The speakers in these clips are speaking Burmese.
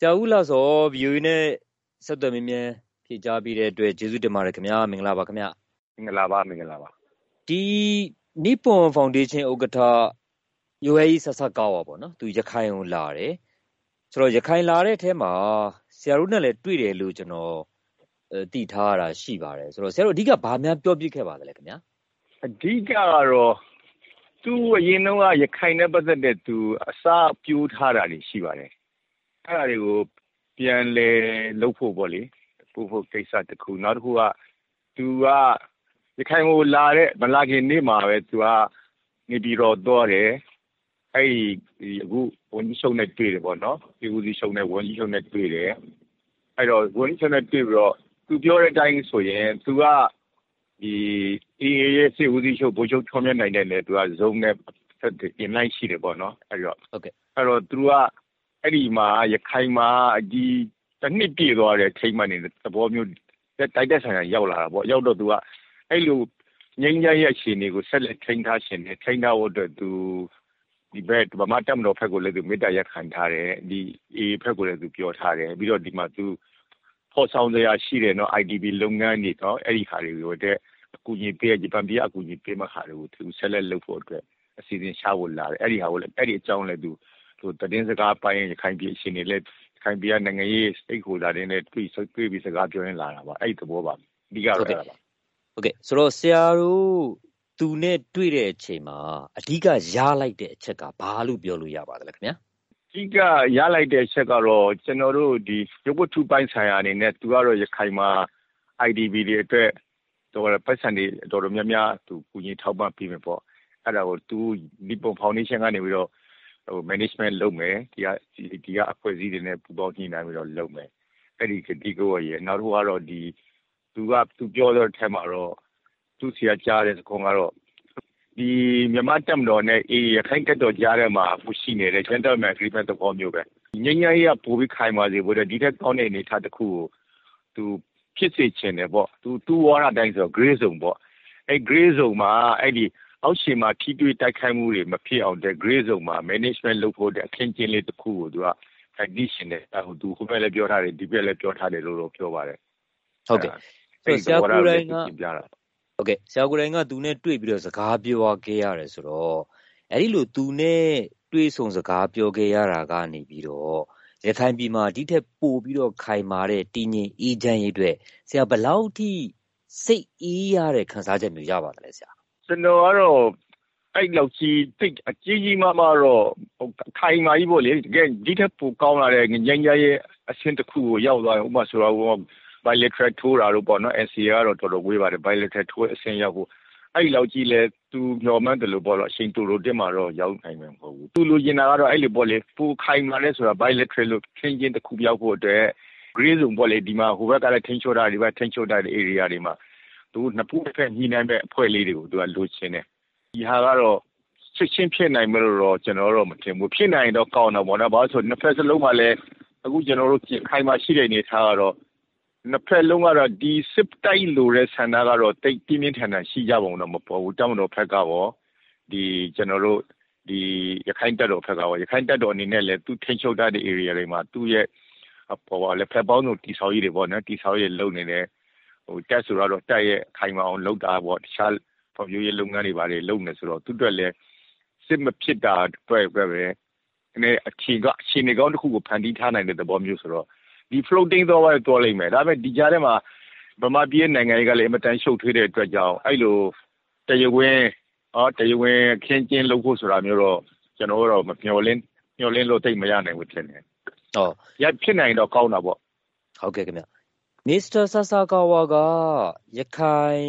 ဆရာဦးလှစော VOA နဲ့ ဆက်သွယ်မေးမြန်းဖြေကြားပေးတဲ့အတွက် ကျေးဇူးတင်ပါတယ်ခင်ဗျာ မင်္ဂလာပါခင်ဗျာမင်္ဂလာပါ မင်္ဂလာပါ ဒီ နိပွန်ဖောင်ဒေးရှင်းဥက္ကဋ္ဌယိုဟဲကြီးဆဆကားဝါပေါ့နော် သူ ရခိုင်ကိုလာတယ် ဆိုတော့ ရခိုင်လာတဲ့အထဲမှာ ဆရာတို့နဲ့လည်း တွေ့တယ်လို့ ကျွန်တော် သိထားရတာ ရှိပါတယ် ဆိုတော့ ဆရာတို့ အဓိက ဘာများ ပြောပြခဲ့ပါသလဲခင်ဗျာ အဓိကကတော့ သူ အရင်တော့ရခိုင်နဲ့ ပတ်သက်တဲ့ သူ အစပြိုးထားတာတွေ ရှိပါတယ် အဲ့ဒါတွေကို ပြန်လဲလုပ်ဖို့ပေါ့လေပို့ဖို့ကိစ္စတစ်ခုနောက်တစ်ခုကသူကရခိုင်ကိုလာတဲ့မလာခင်နေ့မှာပဲသူကနေပြီးတော့တော့တယ်အဲ့ဒီအခုဝန်ကြီးချုပ်နဲ့တွေ့တယ်ပေါ့နော်ဒီဦးစီးချုပ်နဲ့ဝန်ကြီးချုပ်နဲ့တွေ့တယ်အဲ့တော့ဝန်ကြီးချုပ်နဲ့တွေ့ပြီးတော့သူပြောတဲ့အတိုင်းဆိုရင်သူကဒီအေးရဲ့စစ်ဦးစီးချုပ်ဗိုလ်ချုပ်ထွန်းမြတ်နိုင်တဲ့လေသူကဇုံနဲ့ဆက်တင်လိုက်ရှိတယ်ပေါ့နော်အဲ့တော့ဟုတ်ကဲ့အဲ့တော့သူက အဲ့ဒီမှာရခိုင်မှာဒီတစ်နှစ်ပြည့်သွားတဲ့ထိမ့်မှနေတဲ့သဘောမျိုးတိုက်တဲ့ဆိုင်ရာရောက်လာတာပေါ့ရောက်တော့သူကအဲ့လိုငိမ့်ကြရဲ့အခြေအနေကိုဆက်လက်ထိန်းထားရှင်တယ်ထိန်းထားဖို့အတွက်သူဒီဘက်ဗမာတက်မတော်ဖက်ကိုလည်းသူမေတ္တာရက်ခံထားတယ်ဒီအေဖက်ကိုလည်းသူပြောထားတယ်ပြီးတော့ဒီမှာသူဖော်ဆောင်စရာရှိတယ်နော် IDB လုပ်ငန်းတွေနော်အဲ့ဒီခါတွေကိုတဲ့အကူအညီပေးဂျပန်ပြည်အကူအညီပေးမှခါတွေကိုသူဆက်လက်လုပ်ဖို့အတွက်အစီအစဉ်ရှာဖို့လာတယ်အဲ့ဒီဟာကိုလည်းအဲ့ဒီအကြောင်းလည်းသူ သူတည်င်းစကားပိုင်း ရခိုင်ပြည်အရှင်တွေလည်းခိုင်ပြည်နိုင်ငံရေးစိတ်ဟိုလာတဲ့နဲ့တွေ့တွေ့ပြီး စကားပြောရင်း လာတာပါ အဲ့ဒီသဘောပါအဓိကတော့ အဲ့ဒါပါ ဟုတ်ကဲ့ ဆိုတော့ ဆရာတို့ သူနဲ့တွေ့တဲ့အချိန်မှာ အဓိက ရလိုက်တဲ့အချက်က ဘာလို့ ပြောလို့ရပါသလဲခင်ဗျာ အဓိက ရလိုက်တဲ့အချက်ကတော့ ကျွန်တော်တို့ဒီရုပ်ဝတ္ထုပိုင်းဆိုင်ရာအနေနဲ့ သူကတော့ ရခိုင်မှာ IDB တွေအတွက်တော့ပတ်စံတွေ တော်တော်များများသူကူညီထောက်ပံ့ပေးမယ်ပေါ့ အဲ့ဒါကို သူဒီပုံဖောင်ဒေးရှင်းကနေပြီးတော့ဟို management လုပ်မယ်ဒီကဒီကအဖွဲ့အစည်းတွေနဲ့ပူးပေါင်းညှိနှိုင်းပြီးတော့လုပ်မယ်အဲ့ဒီကတိကိုရဲ့နောက်တစ်ခုကတော့ဒီသူကသူပြောတဲ့အထက်မှာတော့သူ့ဆရာကြားတဲ့စကားကတော့ဒီမြန်မာတက်မတော်နဲ့အေးရခိုင်တက်တော်ကြားထဲမှာအခုရှိနေတဲ့ gentleman agreement သဘောမျိုးပဲငញ្ញရေးကပိုပြီးခိုင်ပါစေဖို့ဒီထက်ကောင်းတဲ့အနေအထားတစ်ခုကိုသူဖြစ်စေချင်တယ်ပေါ့သူသူဝါရတိုင်းဆို gray zone ပေါ့အဲ gray zone မှာအဲ့ဒီ အောက်ရှင်မှာထိတွေ့တိုက်ခိုက်မှုတွေမဖြစ်အောင်တဲ့ gray zone မှာ management လုပ်ဖို့တဲ့အခင်းကျင်းလေးတစ်ခုကိုသူက condition နဲ့ဟိုသူဟိုဘက်လည်းပြောထားတယ်ဒီဘက်လည်းပြောထားတယ်လို့တော့ပြောပါတယ်ဟုတ်ကဲ့ဆရာကိုယ်တိုင်ကဟုတ်ကဲ့ဆရာကိုယ်တိုင်ကသူနဲ့တွေ့ပြီးတော့စကားပြောခဲ့ရတယ်ဆိုတော့အဲ့ဒီလိုသူနဲ့တွေ့ဆုံစကားပြောခဲ့ရတာကနေပြီးတော့ရခိုင်ပြည်မှာဒီထက်ပိုပြီးတော့ခိုင်မာတဲ့တည်ငြိမ်အေးချမ်းရေးအတွက်ဆရာဘယ်လောက်ထိစိတ်အေးရတဲ့ခံစားချက်မျိုးရပါသလဲဆရာ ကျွန်တော်ကတော့အဲ့လောက်ကြီးတိတ်အကြီးကြီးမားမားတော့ခိုင်မာကြီးပေါ့လေတကယ်ဒီထက်ပိုကောင်းလာတဲ့ငញ្ញရဲ့အဆင့်တစ်ခုကိုရောက်သွားရင်ဥပမာဆိုတော့ bilateral ထိုးတာလို့ပေါ့နော် NCA ကတော့တော်တော်ဝေးပါတယ် bilateral ထိုးအဆင့်ရောက်ဖို့အဲ့လောက်ကြီးလဲသူမျော်မှန်းတယ်လို့ပေါ့တော့အချိန်တူလို့တက်မှာတော့ရောက်နိုင်မှာမဟုတ်ဘူးသူလိုချင်တာကတော့အဲ့လိုပေါ့လေပူခိုင်မာလဲဆိုတာ bilateral လို့ခင်းချင်းတစ်ခုပြောက်ဖို့အတွက် grey zone ပေါ့လေဒီမှာဟိုဘက်ကလည်းထိန်းချုပ်တာဒီဘက်ထိန်းချုပ်တာတဲ့ area တွေမှာ သူနှစ်ဖက်ဖက်ညှိနှိုင်းမဲ့အဖွဲ့လေးတွေကိုသူကလိုချင်တယ်ဒီဟာကတော့ချက်ချင်းဖြစ်နိုင်မလို့တော့ကျွန်တော်တော့မထင်ဘူးဖြစ်နိုင်တော့ကောင်းတော့ဗောနော်ဘာလို့ဆိုနှစ်ဖက်စလုံးမှာလည်းအခုကျွန်တော်တို့ခိုင်မာရှိတဲ့အနေထားကတော့နှစ်ဖက်လုံးကတော့ဒီစစ်တိုက်လိုတဲ့ဆန္ဒကတော့တိတ်ပြင်းပြင်းထန်ထန်ရှိကြပုံတော့မပေါ်ဘူးတောင်းတော်ဖက်ကရောဒီကျွန်တော်တို့ဒီရခိုင်တပ်တော်ဖက်ကရောရခိုင်တပ်တော်အနေနဲ့လည်းသူထိန်းချုပ်တဲ့ area တွေမှာသူ့ရဲ့ပေါ်ပါလေဖက်ပေါင်းတို့တိဆောက်ရေးတွေပေါ့နော်တိဆောက်ရေးလုပ်နေတယ် ဟိုတက်ဆိုတော့တက်ရဲ့ ခိုင်မအောင်လုပ်တာပေါ့ တခြားဖွံ့ဖြိုးရေးလုပ်ငန်းတွေပါတယ်လုပ်နေဆိုတော့ သူ့အတွက်လည်း စစ်မဖြစ်တာအတွက်ပဲပဲအနေအခြေကအခြေအနေကောင်းတစ်ခုကို ဖန်တီးထားနိုင်တဲ့ သဘောမျိုးဆိုတော့ ဒီ floating တော့ပဲတော်လိမ့်မယ် ဒါပေမဲ့ ဒီကြားထဲမှာ ဗမာပြည်နိုင်ငံရေးကလည်းအမတန် ရှုပ်ထွေးတဲ့အတွက်ကြောင့် အဲ့လို တရဝင်းအော်တရဝင်းခင်းကျင်းလုပ်ဖို့ ဆိုတာမျိုးတော့ ကျွန်တော်တို့မမျှော်လင့်မျှော်လင့်လို့တိတ်မရနိုင်ဘူး ထင်တယ်။ဟောရဖြစ်နိုင်တော့ ကောင်းတာပေါ့။ဟုတ်ကဲ့ခင်ဗျ။ မစ္စတာဆာဆာကာဝါက ရခိုင်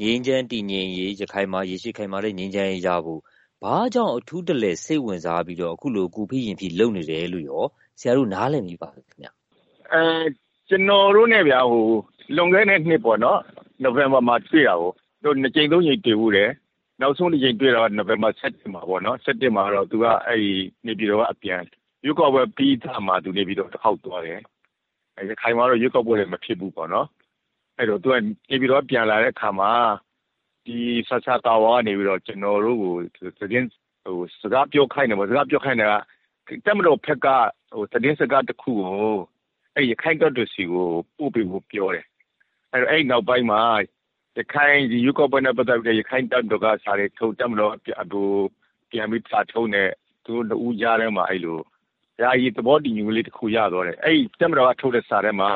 ငင်းချမ်းတည်ငြိမ်ရေး ရခိုင်မှာရရှိခိုင်မာတဲ့ငင်းချမ်းရေးရဖို့ ဘာကြောင့် အထူးတလဲစိတ်ဝင်စားပြီးတော့ အခုလိုကူဖိရင်ဖိလုပ်နေတယ်လို့ရော ဆရာတို့ နားလည်မိပါခင်ဗျ။အဲကျွန်တော်တို့နဲ့ဗျာဟိုလွန်ခဲ့တဲ့နှစ်ပေါ့နော်နိုဝင်ဘာမှာ တွေ့တာကိုတို့နှစ်ကြိမ် သုံးကြိမ် တွေ့ဘူးတယ် နောက်ဆုံးတစ်ကြိမ် တွေ့တော့နိုဝင်ဘာ7မှာပေါ့နော်7မှာတော့ သူကအဲ့ဒီနေပြည်တော်က အပြန် ရွကောက်ပွဲပြီးသားမှာသူနေပြည်တော်တစ်ခေါက်သွားတယ် အဲခိုင်မာတော့ရွကောက်ပွဲလည်းမဖြစ်ဘူးပေါ့နော်အဲ့တော့သူကနေပြည်တော်ပြန်လာတဲ့အခါမှာဒီဆဆတာဝါကနေပြီးတော့ကျွန်တော်တို့ကိုသတင်းဟိုစကားပြောခိုင်းတယ်ပေါ့စကားပြောခိုင်းတယ်ကတပ်မတော်ဘက်ကသတင်းစကားတခုကိုအဲဒီရခိုင့်တပ်တော်ဆီကိုပို့ပေးဖို့ပြောတယ်။အဲဒီနောက်ပိုင်းမှာရခိုင်ရွေးကောက်ပွဲနဲ့ပတ်သက်ပြီးရခိုင့်တပ်တော်ကစာတွေထုတ်၊တပ်မတော်ကပြန်ပြီးစာထုတ်နဲ့သူတို့နှစ်ဦးကြားထဲမှာအဲဒီလို ယာယီသဘောတူညီမှုလေးတခုရသွားတယ်။အဲဒီတပ်မတော်ကထုတ်တဲ့စာထဲမှာ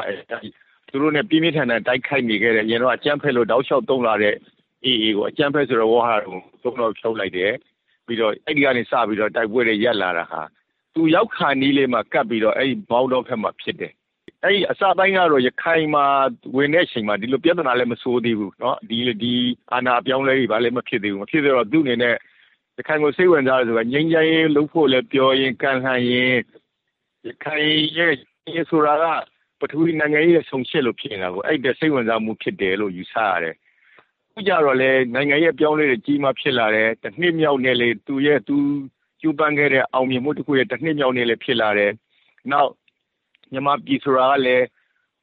သူတို့နဲ့ပြင်းပြင်းထန်ထန်တိုက်ခိုက်နေခဲ့တဲ့အရင်တုန်းကအကြမ်းဖက်လို့တောက်လျှောက်သုံးလာတဲ့ AA ကိုအကြမ်းဖက်ဆိုတဲ့ဝေါဟာရကိုသုံးတော့ဖြုတ်လိုက်တယ်။ပြီးတော့အဲဒီကနေစပြီးတော့တိုက်ပွဲတွေရပ်လာတာဟာသူရောက်ခါနီးလေးမှာကပ်ပြီးတော့အဲဒီမောင်တောဘက်မှာဖြစ်တယ်။အဲဒီအစပိုင်းကတော့ရခိုင်မှာဝင်တဲ့အချိန်မှာဒီလိုပြဿနာလည်းမဆိုးသေးဘူး။ဒီအာဏာအပြောင်းအလဲတွေဘာလည်းမဖြစ်သေးဘူး။မဖြစ်သေးတော့သူ့အနေနဲ့ ရခိုင်ကိုစိတ်ဝင်စားတယ်ဆိုတာငြိမ်းချမ်းရေးလုပ်ဖို့လည်းပြောရင်းကမ်းလှမ်းရင်းရခိုင်ရဲ့ဆိုတာကပထဝီနိုင်ငံရေးရဲ့ဆုံရှစ်လို့ဖြစ်နေတာကိုအဲ့ဒီစိတ်ဝင်စားမှုဖြစ်တယ်လို့ယူဆရတယ်။အခုကြတော့လေနိုင်ငံရဲ့ပြောင်းလဲတဲ့ကြီးမားဖြစ်လာတယ်။တစ်နှစ်မြောက်နဲ့လေသူရဲ့သူကျူပန်းခဲ့တဲ့အောင်မြင်မှုတစ်ခုရဲ့တစ်နှစ်မြောက်နဲ့လေဖြစ်လာတယ်။နောက်မြန်မာပြည်ဆိုတာကလည်း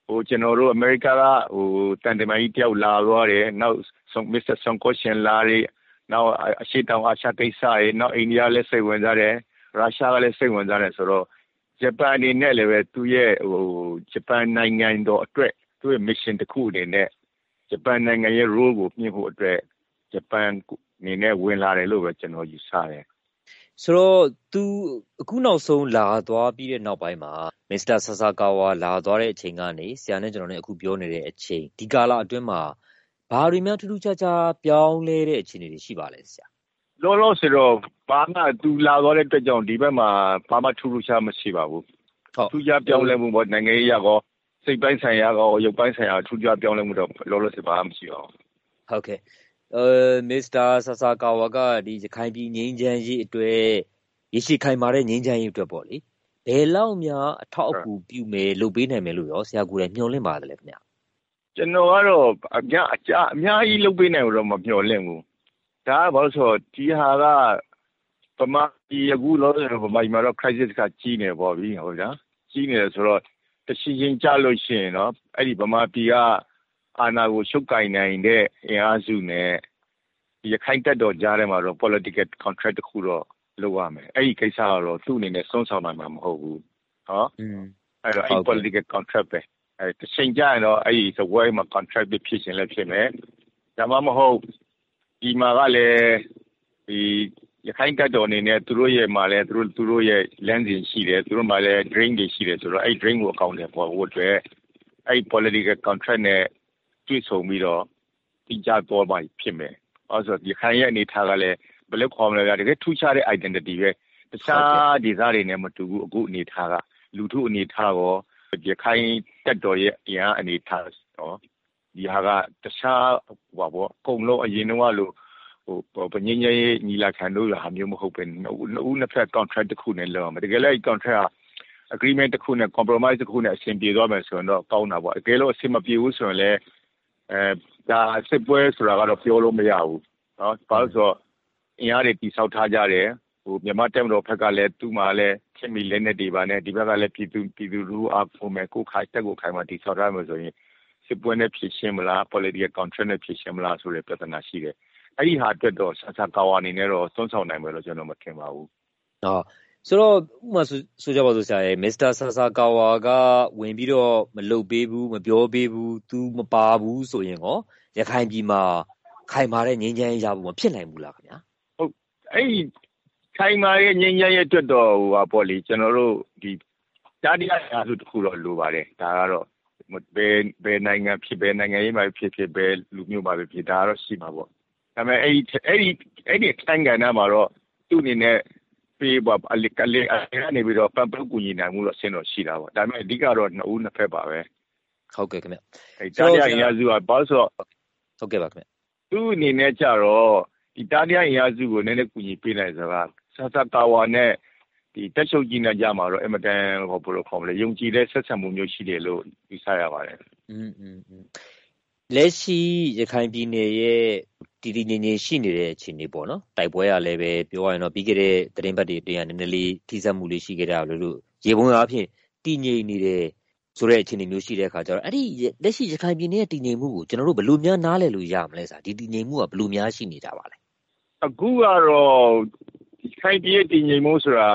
ဟိုကျွန်တော်တို့အမေရိကကဟိုတန်တမာကြီးတယောက်လာသွားတယ်။နောက်ဆုံးမစ္စတာဆွန်ကိုရှင်လာတယ်။ နောက်အရှိတောင်အာရှကိစ္စရေနောက်အိန္ဒိယလည်းစိတ်ဝင်စားတယ်။ရုရှားကလည်းစိတ်ဝင်စားတယ်ဆိုတော့ဂျပန်အနေနဲ့လည်းပဲသူ့ရဲ့ဟိုဂျပန်နိုင်ငံတော်အတွက်သူ့ရဲ့ mission တစ်ခုအနေနဲ့ဂျပန်နိုင်ငံရဲ့ role ကိုမြှင့်ဖို့အတွက်ဂျပန်အနေနဲ့ဝင်လာတယ်လို့ပဲကျွန်တော်ယူဆတယ်ဆိုတော့သူအခုနောက်ဆုံးလာသွားပြီးတဲ့နောက်ပိုင်းမှာမစ္စတာဆာဆာကာဝါလာသွားတဲ့အချိန်ကနေဆရာနဲ့ကျွန်တော်နဲ့အခုပြောနေတဲ့အချိန်ဒီကာလအတွင်းမှာ ဘာတွေများ ထူးထူးခြားခြား ပြောင်းလဲတဲ့ အခြေအနေတွေ ရှိပါလဲဆရာ လောလောဆယ်တော့ ဘာမှ သူလာသွားတဲ့အတွက်ကြောင့် ဒီဘက်မှာ ဘာမှ ထူးထူးခြားမရှိပါဘူး။ထူးခြားပြောင်းလဲမှုပေါ့ နိုင်ငံရေးအရကော စိတ်ပိုင်းဆိုင်ရာကော ရုပ်ပိုင်းဆိုင်ရာ ထူးခြားပြောင်းလဲမှုတော့ လောလောဆယ် ဘာမှ မရှိပါဘူး။ဟုတ်ကဲ့အဲမစ္စတာဆာဆာကာဝါကဒီရခိုင်ပြည်ငြိမ်းချမ်းရေးအတွက်ရရှိခိုင်မာတဲ့ ငြိမ်းချမ်းရေးအတွက်ပေါ့လေဘယ်လောက်များ အထောက်အကူပြုမယ် လုပ်ပေးနိုင်မယ်လို့ရော ဆရာကိုယ်တိုင် မျှော်လင့်ပါတယ်ခင်ဗျ။ ကျွန်တော်ကတော့အများအကြအများကြီးလုပ်ပေးနိုင်လို့တော့မမျှော်လင့်ဘူးဒါကဘာလို့ဆိုဒီဟာကဗမာပြည်အခုလောဆယ်ဗမာပြည်မှာတော့ crisis ကကြီးနေပေါ့ဗျဟုတ်လားကြီးနေတယ်ဆိုတော့တရှိချင်းကြလို့ရှိရင်တော့အဲ့ဒီဗမာပြည်ကအာဏာကိုရှုပ်ကင်နိုင်တဲ့အင်အားစုနဲ့ရခိုင်တပ်တော်ကြားထဲမှာတော့ political contract တခုတော့လုပ်ရမယ်အဲ့ဒီကိစ္စကတော့သူ့အနေနဲ့ဆုံးဆောင်နိုင်မှာမဟုတ်ဘူးဟောအဲ့တော့အဲ့ political contract ပဲ အဲ့တချိန်ကြရင်တော့အဲ့ဒီသဝဲမှာ contract ဖြစ်ရှင်လည်းဖြစ်မယ်ဒါမှမဟုတ်ဒီမှာကလည်းဒီရခိုင်တပ်တော်အနေနဲ့သူတို့ရဲ့မှာလည်းသူတို့သူတို့ရဲ့လမ်းစဉ်ရှိတယ်သူတို့မှာလည်း drain တွေရှိတယ်ဆိုတော့အဲ့ drain ကိုအကောင့်တွေပေါ်ဖို့အတွက်အဲ့ political contract နဲ့တွေ့ဆုံပြီးတော့တင်ကြတော့မှဖြစ်မယ်။အဲဆိုရခိုင်ရဲ့အနေထားကလည်းဘယ်လိုခေါ်မလဲတကယ်ထူးခြားတဲ့ identity ပဲတခြားဒေသတွေနဲ့မတူဘူးအခုအနေထားကလူထုအနေထားရော ရခိုင်တပ်တော်ရဲ့အရာအနေထားရောဒီဟာကတခြားဟိုပါပေါ့အကုန်လုံးအရင်တုန်းကလို့ဟိုဗညင်းရေးညီလာခံတို့ဟာမျိုးမဟုတ်ပဲနှစ်ဦးနှစ်ဦးနှစ်ဖက် contract တစ်ခုနဲ့လောက်မှာတကယ်လည်း contract က agreement တစ်ခုနဲ့ compromise တစ်ခုနဲ့အဆင်ပြေသွားမယ်ဆိုရင်တော့ကောင်းတာပေါ့အကယ်လို့အဆင်မပြေဘူးဆိုရင်လည်းအဲဒါစစ်ပွဲဆိုတာကတော့ပြောလို့မရဘူးနော်ဘာလို့ဆိုတော့အင်အားတွေတိဆောက်ထားကြတယ်ဟို မြန်မာတက်မတော်ဘက်ကလည်း သူ့မှာလည်းချင်းမီလက်နဲ့တွေပါနဲ့ ဒီဘက်ကလည်း ပြည်သူပြည်သူလူအားပုံမဲ့ကိုခိုင်တက်ကို ခိုင်မှာတိဆောက်ထားမယ်ဆိုရင် စစ်ပွဲနဲ့ ဖြစ်ရှင်းမလား political contract နဲ့ ဖြစ်ရှင်းမလားဆိုတဲ့ ပြဿနာရှိတယ် အဲ့ဒီဟာအတွက်တော့ ဆာဆာကာဝါအနေနဲ့တော့ စွန့်ဆောင်နိုင်မယ်လို့ ကျွန်တော် မထင်ပါဘူးဟုတ်ဆိုတော့ဥမာဆိုကြပါစို့ဆရာရဲ့မစ္စတာဆာဆာကာဝါက ဝင်ပြီးတော့ မလုပ်ပေးဘူး မပြောပေးဘူး သူမပါဘူးဆိုရင်ရော ရခိုင်ပြည်မှာ ခိုင်မာတဲ့ငြိမ်းချမ်းရေးရဖို့ မဖြစ်နိုင်ဘူးလားခင်ဗျာဟုတ်အဲ့ဒီ ခိုင်မာရဲ့ငြိမ်းချမ်းရေးအတွက်တော့ဟိုပါပေါ့လေကျွန်တော်တို့ဒီတားတရားရာစုတစ်ခုတော့လိုပါတယ်ဒါကတော့ဘယ်ဘယ်နိုင်ငံဖြစ်ဘယ်နိုင်ငံရေးမှာဖြစ်ဖြစ်ဘယ်လူမျိုးမှာဖြစ်ဒါကတော့ရှိမှာပေါ့ဒါပေမဲ့အဲ့ဒီအဲ့ဒီအဲ့ဒီအခန်းကဏ္ဍမှာတော့သူ့အနေနဲ့ပေးပါအလကလေးအဲ့ကနေပြီးတော့ပပကူညီနိုင်မှုတော့ဆင်းတော့ရှိတာပေါ့ဒါပေမဲ့အဓိကတော့နှစ်ဦးနှစ်ဖက်ပါပဲဟုတ်ကဲ့ခင်ဗျအဲ့တားရရစုကဘာလို့ဆိုတော့ဟုတ်ကဲ့ပါခင်ဗျသူ့အနေနဲ့ကြတော့ဒီတားရရစုကိုနည်းနည်းကူညီပေးနိုင်ဆိုတာ ဆာဆာကာဝါနဲ့ဒီတက်ချုပ်ကြီးနဲ့ကြမှာတော့အင်မတန်ဟောဘယ်လိုခေါ်မလဲယုံကြည်တဲ့ဆက်ဆံမှုမျိုးရှိတယ်လို့ယူဆရပါတယ်อืมอืมလက်ရှိရခိုင်ပြည်နယ်ရဲ့တည်တည်ငြိမ်ငြိမ်ရှိနေတဲ့အခြေအနေပေါ့နော်တိုက်ပွဲကလည်းပဲပြောရရင်တော့ပြီးခဲ့တဲ့သတင်းပတ်တွေအတွင်းကနည်းနည်းလေးထိစပ်မှုလေးရှိခဲ့ကြတယ်လို့ရေပုံအားဖြင့်တည်ငြိမ်နေတယ်ဆိုတဲ့အခြေအနေမျိုးရှိတဲ့အခါကျတော့အဲ့ဒီလက်ရှိရခိုင်ပြည်နယ်ရဲ့တည်ငြိမ်မှုကိုကျွန်တော်တို့ဘယ်လိုများနားလည်လို့ရမလဲဆိုတာဒီတည်ငြိမ်မှုကဘယ်လိုများရှိနေကြပါလဲအခုကတော့ ခိုင်ပြည်ရဲ့တည်ငြိမ်မှုဆိုတာ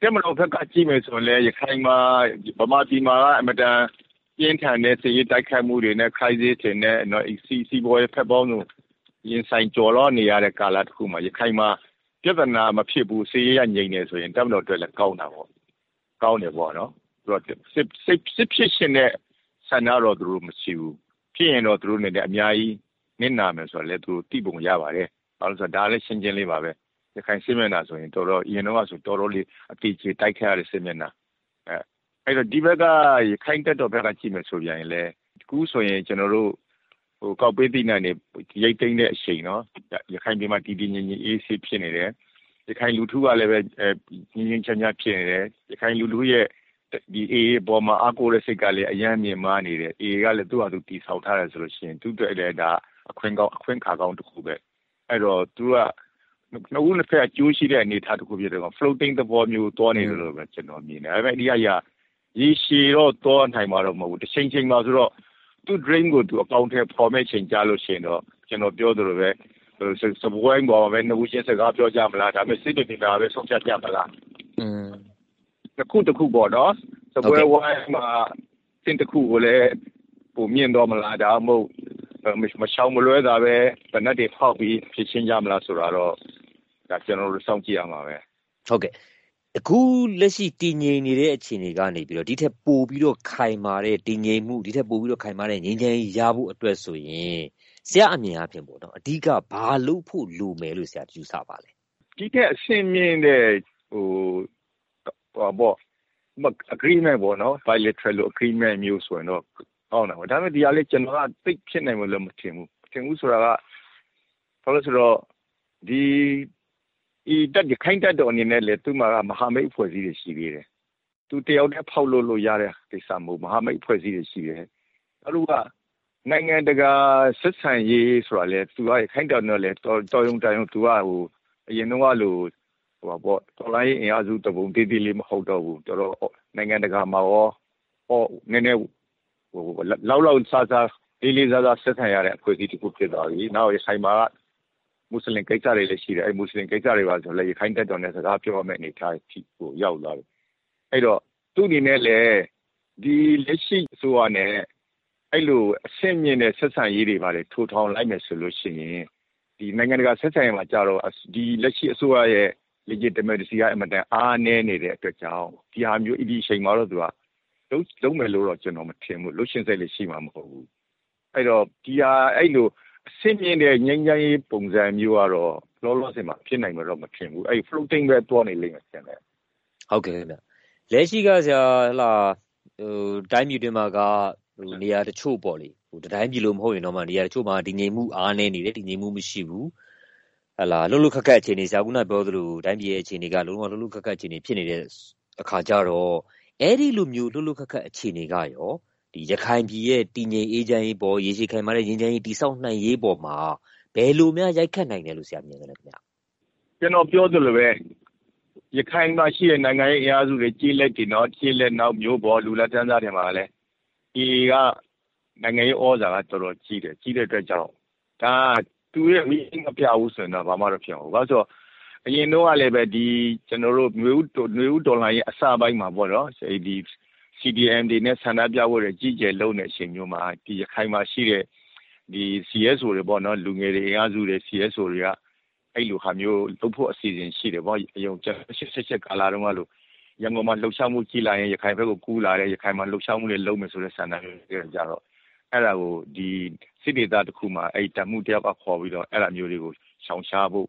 တက်မတော်ဘက်ကကြည့်မယ်ဆိုရင်လည်းရခိုင်မှာဗမာပြည်မှာကအမတန်ပြင်းထန်တဲ့စစ်ရေးတိုက်ခိုက်မှုတွေနဲ့ crisis တွေနဲ့နော်စီစီဘောရဲ့ဖက်ပေါင်းတို့ရင်ဆိုင်ကြော်တော့နေရတဲ့ကာလတစ်ခုမှာရခိုင်မှာပြဿနာမဖြစ်ဘူးစစ်ရေးရငြိမ်နေဆိုရင်တက်မတော်အတွက်လည်းကောင်းတာပေါ့ကောင်းတယ်ပေါ့နော်သူတို့စစ်စစ်စစ်ဖြစ်ရှင်တဲ့ဆန္ဒတော့သူတို့မရှိဘူးဖြစ်ရင်တော့သူတို့နဲ့အများကြီးနစ်နာမယ်ဆိုတော့လည်းသူတို့တိပုံရပါတယ်ဘာလို့ဆိုတော့ဒါလည်းရှင်းချင်းလေးပါပဲ ရခိုင်စစ်မျက်နှာဆိုရင်တော်တော်အရင်တော့ဆိုတော်တော်လေးအတိအကျတိုက်ခိုက်ရတဲ့စစ်မျက်နှာအဲအဲ့တော့ဒီဘက်ကရခိုင်တက်တော်ဘက်ကကြည့်မယ်ဆိုပြန်ရင်လည်းခုဆိုရင်ကျွန်တော်တို့ဟိုကောက်ပေးသိနိုင်နေရိတ်သိမ်းတဲ့အချိန်နော်ရခိုင်ပြည်မှာတည်တည်ငြိမ်ငြိမ်အေးဆေးဖြစ်နေတယ်ရခိုင်လူထုကလည်းပဲငြင်းငြင်းချမ်းချမ်းဖြစ်နေတယ်ရခိုင်လူထုရဲ့ဒီအေးပေါ်မှာအကိုတဲ့စိတ်ကလည်းအယမ်းမြင်မာနေတယ်အေးကလည်းသူ့ဟာသူတီဆောက်ထားတယ်ဆိုလို့ရှိရင်သူ့အတွက်လည်းဒါအခွင့်ကောင်းအခွင့်ခါကောင်းတစ်ခုပဲအဲ့တော့သူက နှစ်ဦးနှစ်ဖက်အကျိုးရှိတဲ့အနေအထားတစ်ခုဖြစ်တယ်က floating သဘောမျိုးတွားနေတယ်လို့ပဲကျွန်တော်မြင်တယ်ဒါပေမဲ့ဒီကရရေရှည်တော့တွားနိုင်မှာတော့မဟုတ်ဘူးတစ်ချိန်ချိန်မှာဆိုတော့သူ့ dream ကိုသူအကောင့်ထဲပေါ်မဲ့ချိန်ကြလို့ရှိရင်တော့ကျွန်တော်ပြောသလိုပဲစပွဲပေါ်မှာပဲနှစ်ဦးချင်းစကားပြောကြမလားဒါပေမဲ့စိတ်တည်တာပဲဆုံးဖြတ်ကြမလားอืมတစ်ခုတစ်ခုပေါ့နော်စပွဲဝိုင်းမှာစင်တစ်ခုကိုလည်းပုံမြင်တော့မလားဒါမှမဟုတ်မရှောင်မလွဲတာပဲဗနက်တွေဖောက်ပြီးဖြစ်ချင်းကြမလားဆိုတာတော့ ဒါကျွန်တော်တို့စောင့်ကြည့်ရမှာပဲဟုတ်ကဲ့အခုလက်ရှိတည်ငြိမ်နေတဲ့အခြေအနေကနေပြီးတော့ဒီထက်ပိုပြီးတော့ခိုင်မာတဲ့တည်ငြိမ်မှုဒီထက်ပိုပြီးတော့ခိုင်မာတဲ့ငြိမ်းချမ်းရေးရဖို့အတွက်ဆိုရင်ဆရာအမြင်အဖြစ်ပေါ့နော်အဓိကဘာလုပ်ဖို့လိုမယ်လို့ဆရာယူဆပါလဲဒီထက်အဆင့်မြင့်တဲ့ဟိုဟောပေါ့ agreement ပေါ့နော် bilateral agreement မျိုးဆိုရင်တော့ကောင်းတာပေါ့ဒါပေမဲ့ဒီဟာလေးကျွန်တော်ကသိဖြစ်နိုင်မလို့မထင်ဘူးထင်ဘူးဆိုတာကဘာလို့ဆိုတော့ဒီ ဒီတက်ဒီခိုင်းတက်တော်အနေနဲ့လေသူ့မှာကမဟာမိတ်အဖွဲ့အစည်းတွေရှိသေးတယ်သူတယောက်တည်းဖောက်လို့လို့ရတဲ့ကိစ္စမဟုတ်မဟာမိတ်အဖွဲ့အစည်းတွေရှိတယ်အဲ့လိုကနိုင်ငံတကာဆက်ဆံရေးဆိုတာလေသူကခိုင်းတော်နဲ့လေတော်ရုံတန်ရုံသူကဟိုအရင်တော့လို့ဟိုပါပေါ့တော်လိုင်းအင်အားစုတပုံတေးသေးလေးမဟုတ်တော့ဘူးတော်တော်နိုင်ငံတကာမှာရောဟောနည်းနည်းဟိုလောက်လောက်စားစားလေးလေးစားစားဆက်ဆံရတဲ့အဖွဲ့အစည်းတစ်ခုဖြစ်သွားပြီနောက်ရခိုင်မှာက မွတ်စလင်ကိစ္စတွေလည်းရှိတယ်အဲမွတ်စလင်ကိစ္စတွေပါဆိုလည်းရခိုင်တက်တော်နဲ့စကားပြောရမယ့်အနေအထားဖြစ်ကိုရောက်လာတယ်အဲ့တော့သူ့အနေနဲ့လည်းဒီလက်ရှိအစိုးရနဲ့အဲ့လိုအဆင့်မြင့်တဲ့ဆက်ဆံရေးတွေပါလေထိုးထောင်လိုက်မယ်ဆိုလို့ရှိရင်ဒီနိုင်ငံတကာဆက်ဆံရေးမှာကြတော့ဒီလက်ရှိအစိုးရရဲ့ legitimacy ကအမတန်အားနည်းနေတဲ့အတွက်ကြောင့်ဒီဟာမျိုးဒီအချိန်မှာတော့သူကလုံးလုံးမယ်လို့တော့ကျွန်တော်မထင်ဘူးလို့ရှင်းစိတ်လေးရှိမှာမဟုတ်ဘူးအဲ့တော့ဒီဟာအဲ့လို အဆင့်မြင့်တဲ့ငြိမ်းချမ်းရေးပုံစံမျိုးကတော့ လောလောဆယ်မှာ ဖြစ်နိုင်မှာတော့မထင်ဘူး အဲ့ floating ပဲတွားနေလိမ့်မယ်ထင်တယ် ဟုတ်ကဲ့ခင်ဗျ လက်ရှိကဆရာဟလာဟိုတိုင်းပြည်တွင်းမှာကဟိုနေရာတချို့ပေါ့လေဟိုတိုင်းပြည်လို့မဟုတ်ရင်တော့မှ နေရာတချို့မှာဒီငြိမ်မှု အားနေနေတယ်ဒီငြိမ်မှုမရှိဘူးဟလာလှုပ်လှုပ်ခက်ခက်အခြေအနေ ဆရာကပြောသလို တိုင်းပြည်ရဲ့အခြေအနေက လုံးဝ လှုပ်လှုပ်ခက်ခက်အခြေအနေ ဖြစ်နေတဲ့အခါကျတော့ အဲ့ဒီလိုမျိုး လှုပ်လှုပ်ခက်ခက်အခြေအနေကရောဒီ ရခိုင်ပြည်ရဲ့တည်ငြိမ်အေးချမ်းရေးပေါ် ရေရှည်ခိုင်မာတဲ့ ငြိမ်းချမ်းရေး တည်ဆောက်နိုင်ရေးပေါ်မှာ ဘယ်လိုများ ရိုက်ခတ်နိုင်တယ်လို့ ဆရာမြင်တယ်လဲခင်ဗျ ကျွန်တော်ပြောသလိုပဲ ရခိုင်မှာရှိတဲ့ နိုင်ငံရေးအင်အားစုတွေကြီးလက်တင်တော့ကြီးလက်နောက်မျိုးပေါ် လူလက်တန်းစားတွေမှာလည်းဒီကနိုင်ငံရေးဩဇာက တော်တော်ကြီးတယ် ကြီးတဲ့အတွက်ကြောင့် ဒါသူရဲ့မင်းမပြဘူးဆိုရင်တော့ ဘာမှတော့ဖြစ်အောင်ဘာလို့ဆိုတော့ အရင်တော့ကလည်းပဲဒီကျွန်တော်တို့မျိုးမျိုးဒေါ်လာရဲ့အစပိုင်းမှာပေါ့နော်ဒီ CDM တွေနဲ့ဆန္ဒပြဖို့တွေကြီးကျယ်လုံးတဲ့အချိန်မျိုးမှာဒီရခိုင်မှာရှိတဲ့ဒီ CSO တွေပေါ့နော်လူငယ်တွေအင်အားစုတွေ CSO တွေကအဲ့လိုဟာမျိုးလုပ်ဖို့အစီအစဉ်ရှိတယ်ပေါ့အယုံချက်ဆက်ချက်ကာလာတုန်းကလို့ရန်ကုန်မှာလှုပ်ရှားမှုကြီးလာရင်ရခိုင်ဘက်ကိုကူးလာတယ်ရခိုင်မှာလှုပ်ရှားမှုတွေလုပ်မယ်ဆိုတဲ့ဆန္ဒမျိုးတွေကြတော့အဲ့ဒါကိုဒီစစ်ဒေသတစ်ခုမှာအဲ့တမှုတယောက်ကခေါ်ပြီးတော့အဲ့ဒါမျိုးတွေကိုရှောင်ရှားဖို့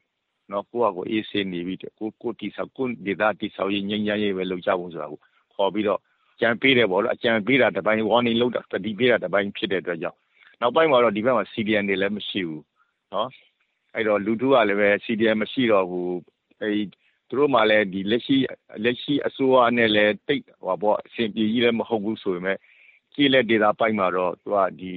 နော်ကိုယ့်အကိုအေးဆေးနေပြီးကိုကိုတီဆောက်ကိုဒေသတီဆောက်ရေးငြိမ်းချမ်းရေးပဲလုပ်ကြဖို့ဆိုတာကိုခေါ်ပြီးတော့ ကြံပေးတယ်ပေါ့လို့အကြံပေးတာတစ်ပိုင်း warning လုပ်တာတတိပေးတာတစ်ပိုင်းဖြစ်တဲ့အတွက်ကြောင့်နောက်ပိုင်းမှာတော့ဒီဘက်မှာ CDN တွေလည်းမရှိဘူးနော်အဲ့တော့လူထုကလည်းပဲ CDN မရှိတော့ဘူးအဲ့သူတို့မှလည်းဒီလက်ရှိလက်ရှိအစိုးရနဲ့လည်းတိတ်ဟောပေါ့အဆင်ပြေကြီးလည်းမဟုတ်ဘူးဆိုပေမဲ့ကြီးလက်ဒေတာပိုင်းမှာတော့သူကဒီ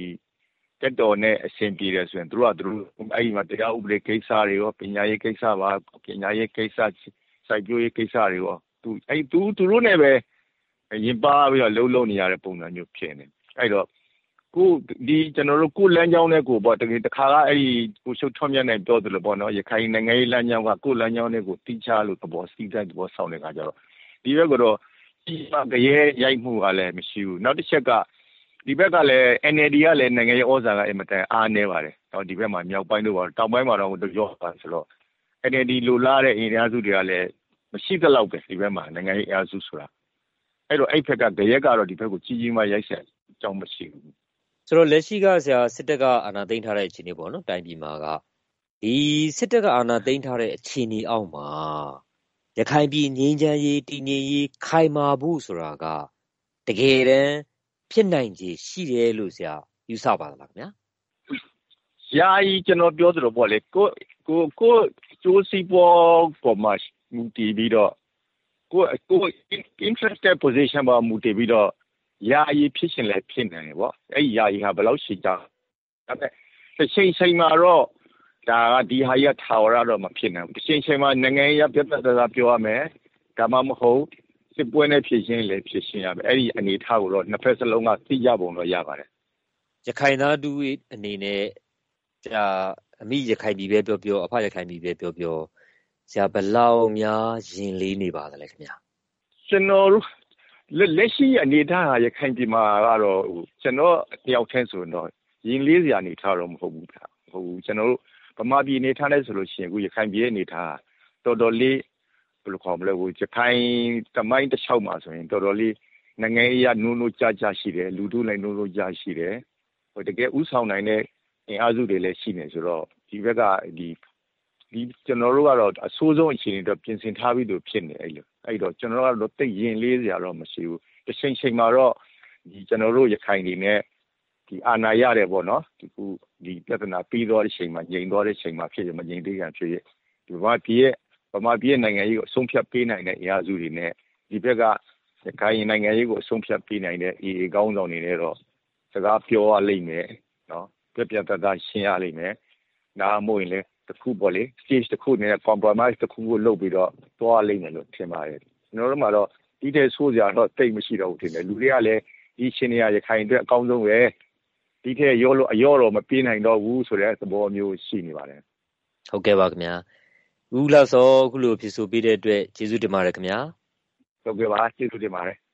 တက်တော်နဲ့အဆင်ပြေတယ်ဆိုရင်သူတို့ကသူတို့အဲ့ဒီမှာတရားဥပဒေကိစ္စတွေရောပညာရေးကိစ္စပါပညာရေးကိစ္စစိုက်ပျိုးရေးကိစ္စတွေရောသူအဲ့သူသူတို့နဲ့ပဲ ရင်ပါပြီးတော့လှုပ်လှုပ်နေရတဲ့ပုံစံမျိုးဖြစ်နေအဲ့တော့ကိုဒီကျွန်တော်တို့ကိုလမ်းကြောင်းနဲ့ကိုပေါ့တကယ်တခါကအဲ့ဒီကိုရှုပ်ထွန်းမြတ်နိုင်ပြောသလိုပေါ့နော်ရခိုင်နိုင်ငံရေးလမ်းကြောင်းကကိုလမ်းကြောင်းနဲ့ကိုတိကျလို့သဘောစီးတဲ့သဘောဆောင်တဲ့ခါကျတော့ဒီဘက်ကတော့ကြီးမားကြရဲရိုက်မှုကလည်းမရှိဘူးနောက်တစ်ချက်ကဒီဘက်ကလည်း NLD ကလည်းနိုင်ငံရေးဩဇာကအင်မတန်အားနည်းပါတယ်။နော်ဒီဘက်မှာမြောက်ပိုင်းတို့ပါတောင်ပိုင်းမှာတော့ရော့ပါဆိုတော့ NLD လိုလားတဲ့အင်အားစုတွေကလည်းမရှိသလောက်ပဲဒီဘက်မှာနိုင်ငံရေးအင်အားစုဆိုတာ အဲ့တော့အဲ့ဖက်ကကြရက်ကတော့ ဒီဘက်ကို ကြီးကြီးမားရိုက်ဆက်အကြောင်းမရှိဘူး ဆိုတော့ လက်ရှိကဆရာစစ်တပ်က အာဏာသိမ်းထားတဲ့ အခြေအနေပေါ့နော် တိုင်းပြည်မှာက ဒီစစ်တပ်က အာဏာသိမ်းထားတဲ့ အခြေအနေအောက်မှာ ရခိုင်ပြည်ငြိမ်းချမ်းရေး တည်ငြိမ်ရေး ခိုင်မာဖို့ဆိုတာက တကယ်တမ်း ဖြစ်နိုင်ခြေရှိတယ်လို့ ဆရာ ယူဆပါသလားခင်ဗျာ ယာယီ ကျွန်တော်ပြောသလိုပေါ့လေ ကိုကိုကိုကျိုးစီပေါ်ပေါ်မှာ မူတည်ပြီးတော့ ကိုကို interested position ပေါ်မူတည်ပြီးတော့ယာယီဖြစ်ရှင်လည်းဖြစ်နေတယ်ပေါ့အဲ့ဒီယာယီဟာဘယ်လောက်ရှိကြဒါပေမဲ့တစ်ချိန်ချိန်မှာတော့ဒါကဒီဟာရထာဝရတော့မဖြစ်နိုင်ဘူးတစ်ချိန်ချိန်မှာနိုင်ငံရေးပြတ်ပြတ်သားသားပြောရမယ်ဒါမှမဟုတ်စစ်ပွဲနဲ့ဖြစ်ရှင်းလည်းဖြစ်ရှင်းရမယ်အဲ့ဒီအနေထားကိုတော့နှစ်ဖက်စလုံးကသိကြပုံတော့ရပါတယ်ရခိုင်သားတူအနေနဲ့ဒါအမိရခိုင်ပြည်ပဲပြောပြောအဖရခိုင်ပြည်ပဲပြောပြော ဆရာဘလောက်များရင်လေးနေပါသလဲခင်ဗျာကျွန်တော်တို့လက်ရှိအနေထားဟာရခိုင်ပြည်မှာကတော့ကျွန်တော်တယောက်တည်းဆိုတော့ရင်လေးစရာအနေထားတော့မဟုတ်ဘူးဗျ။ဟုတ်ကျွန်တော်တို့ဗမာပြည်အနေထားနဲ့ဆိုလို့ရှိရင်အခုရခိုင်ပြည်ရဲ့အနေထားတော်တော်လေးဘယ်လိုခေါ်မလဲဟိုရခိုင်တမိုင်းတစ်လျှောက်မှာဆိုရင်တော်တော်လေးနိုင်ငံရေးအနိုးနိုးကြကြရှိတယ်လူထုလည်းနိုးနိုးကြရှိတယ်ဟိုတကယ်ဥဆောင်နိုင်တဲ့အင်အားစုတွေလည်းရှိနေဆိုတော့ဒီဘက်ကဒီ ဒီကျွန်တော်တို့ကတော့အဆိုးဆုံးအခြေအနေတော့ပြင်ဆင်ထားပြီးသူဖြစ်နေအဲ့လိုအဲ့တော့ကျွန်တော်တို့ကတော့တိတ်ရင်လေးစရာတော့မရှိဘူးတစ်ချိန်ချိန်မှာတော့ဒီကျွန်တော်တို့ရခိုင်တွေနဲ့ဒီအာဏာရတယ်ပေါ့နော်ဒီခုဒီပြဿနာပြီးသွားတဲ့ချိန်မှာငြိမ်သွားတဲ့ချိန်မှာဖြစ်ရမငြိမ်သေးခင်ဖြစ်ရဒီဘာပြည်ရဲ့ဗမာပြည်ရဲ့နိုင်ငံရေးကိုအဆုံးဖြတ်ပေးနိုင်တဲ့အရာစုတွေနဲ့ဒီဘက်ကရခိုင်နိုင်ငံရေးကိုအဆုံးဖြတ်ပေးနိုင်တဲ့အေအေကောင်းဆောင်တွေနဲ့တော့စကားပြောရလိမ့်မယ်နော်ပြပြတတ်ရှင်းရလိမ့်မယ်နားမို့ရင်လည်း တခုပေါ့လေ stage တခုနဲ့ compromise တခုကိုလုပ်ပြီးတော့သွားလိမ့်မယ်လို့ထင်ပါတယ်ကျွန်တော်တို့မှာတော့ဒီတဲ့ဆိုးစရာတော့တိတ်မရှိတော့ဘူးထင်တယ်လူတွေကလည်းဒီရှင်နေရရခိုင်အတွက်အကောင်းဆုံးပဲဒီထက်ရောလို့အရောတော့မပြေးနိုင်တော့ဘူးဆိုတဲ့သဘောမျိုးရှိနေပါတယ်ဟုတ်ကဲ့ပါခင်ဗျာဦးလာစောခုလိုဖြစ်ဆိုပေးတဲ့အတွက်ကျေးဇူးတင်ပါတယ်ခင်ဗျာဟုတ်ကဲ့ပါကျေးဇူးတင်ပါတယ်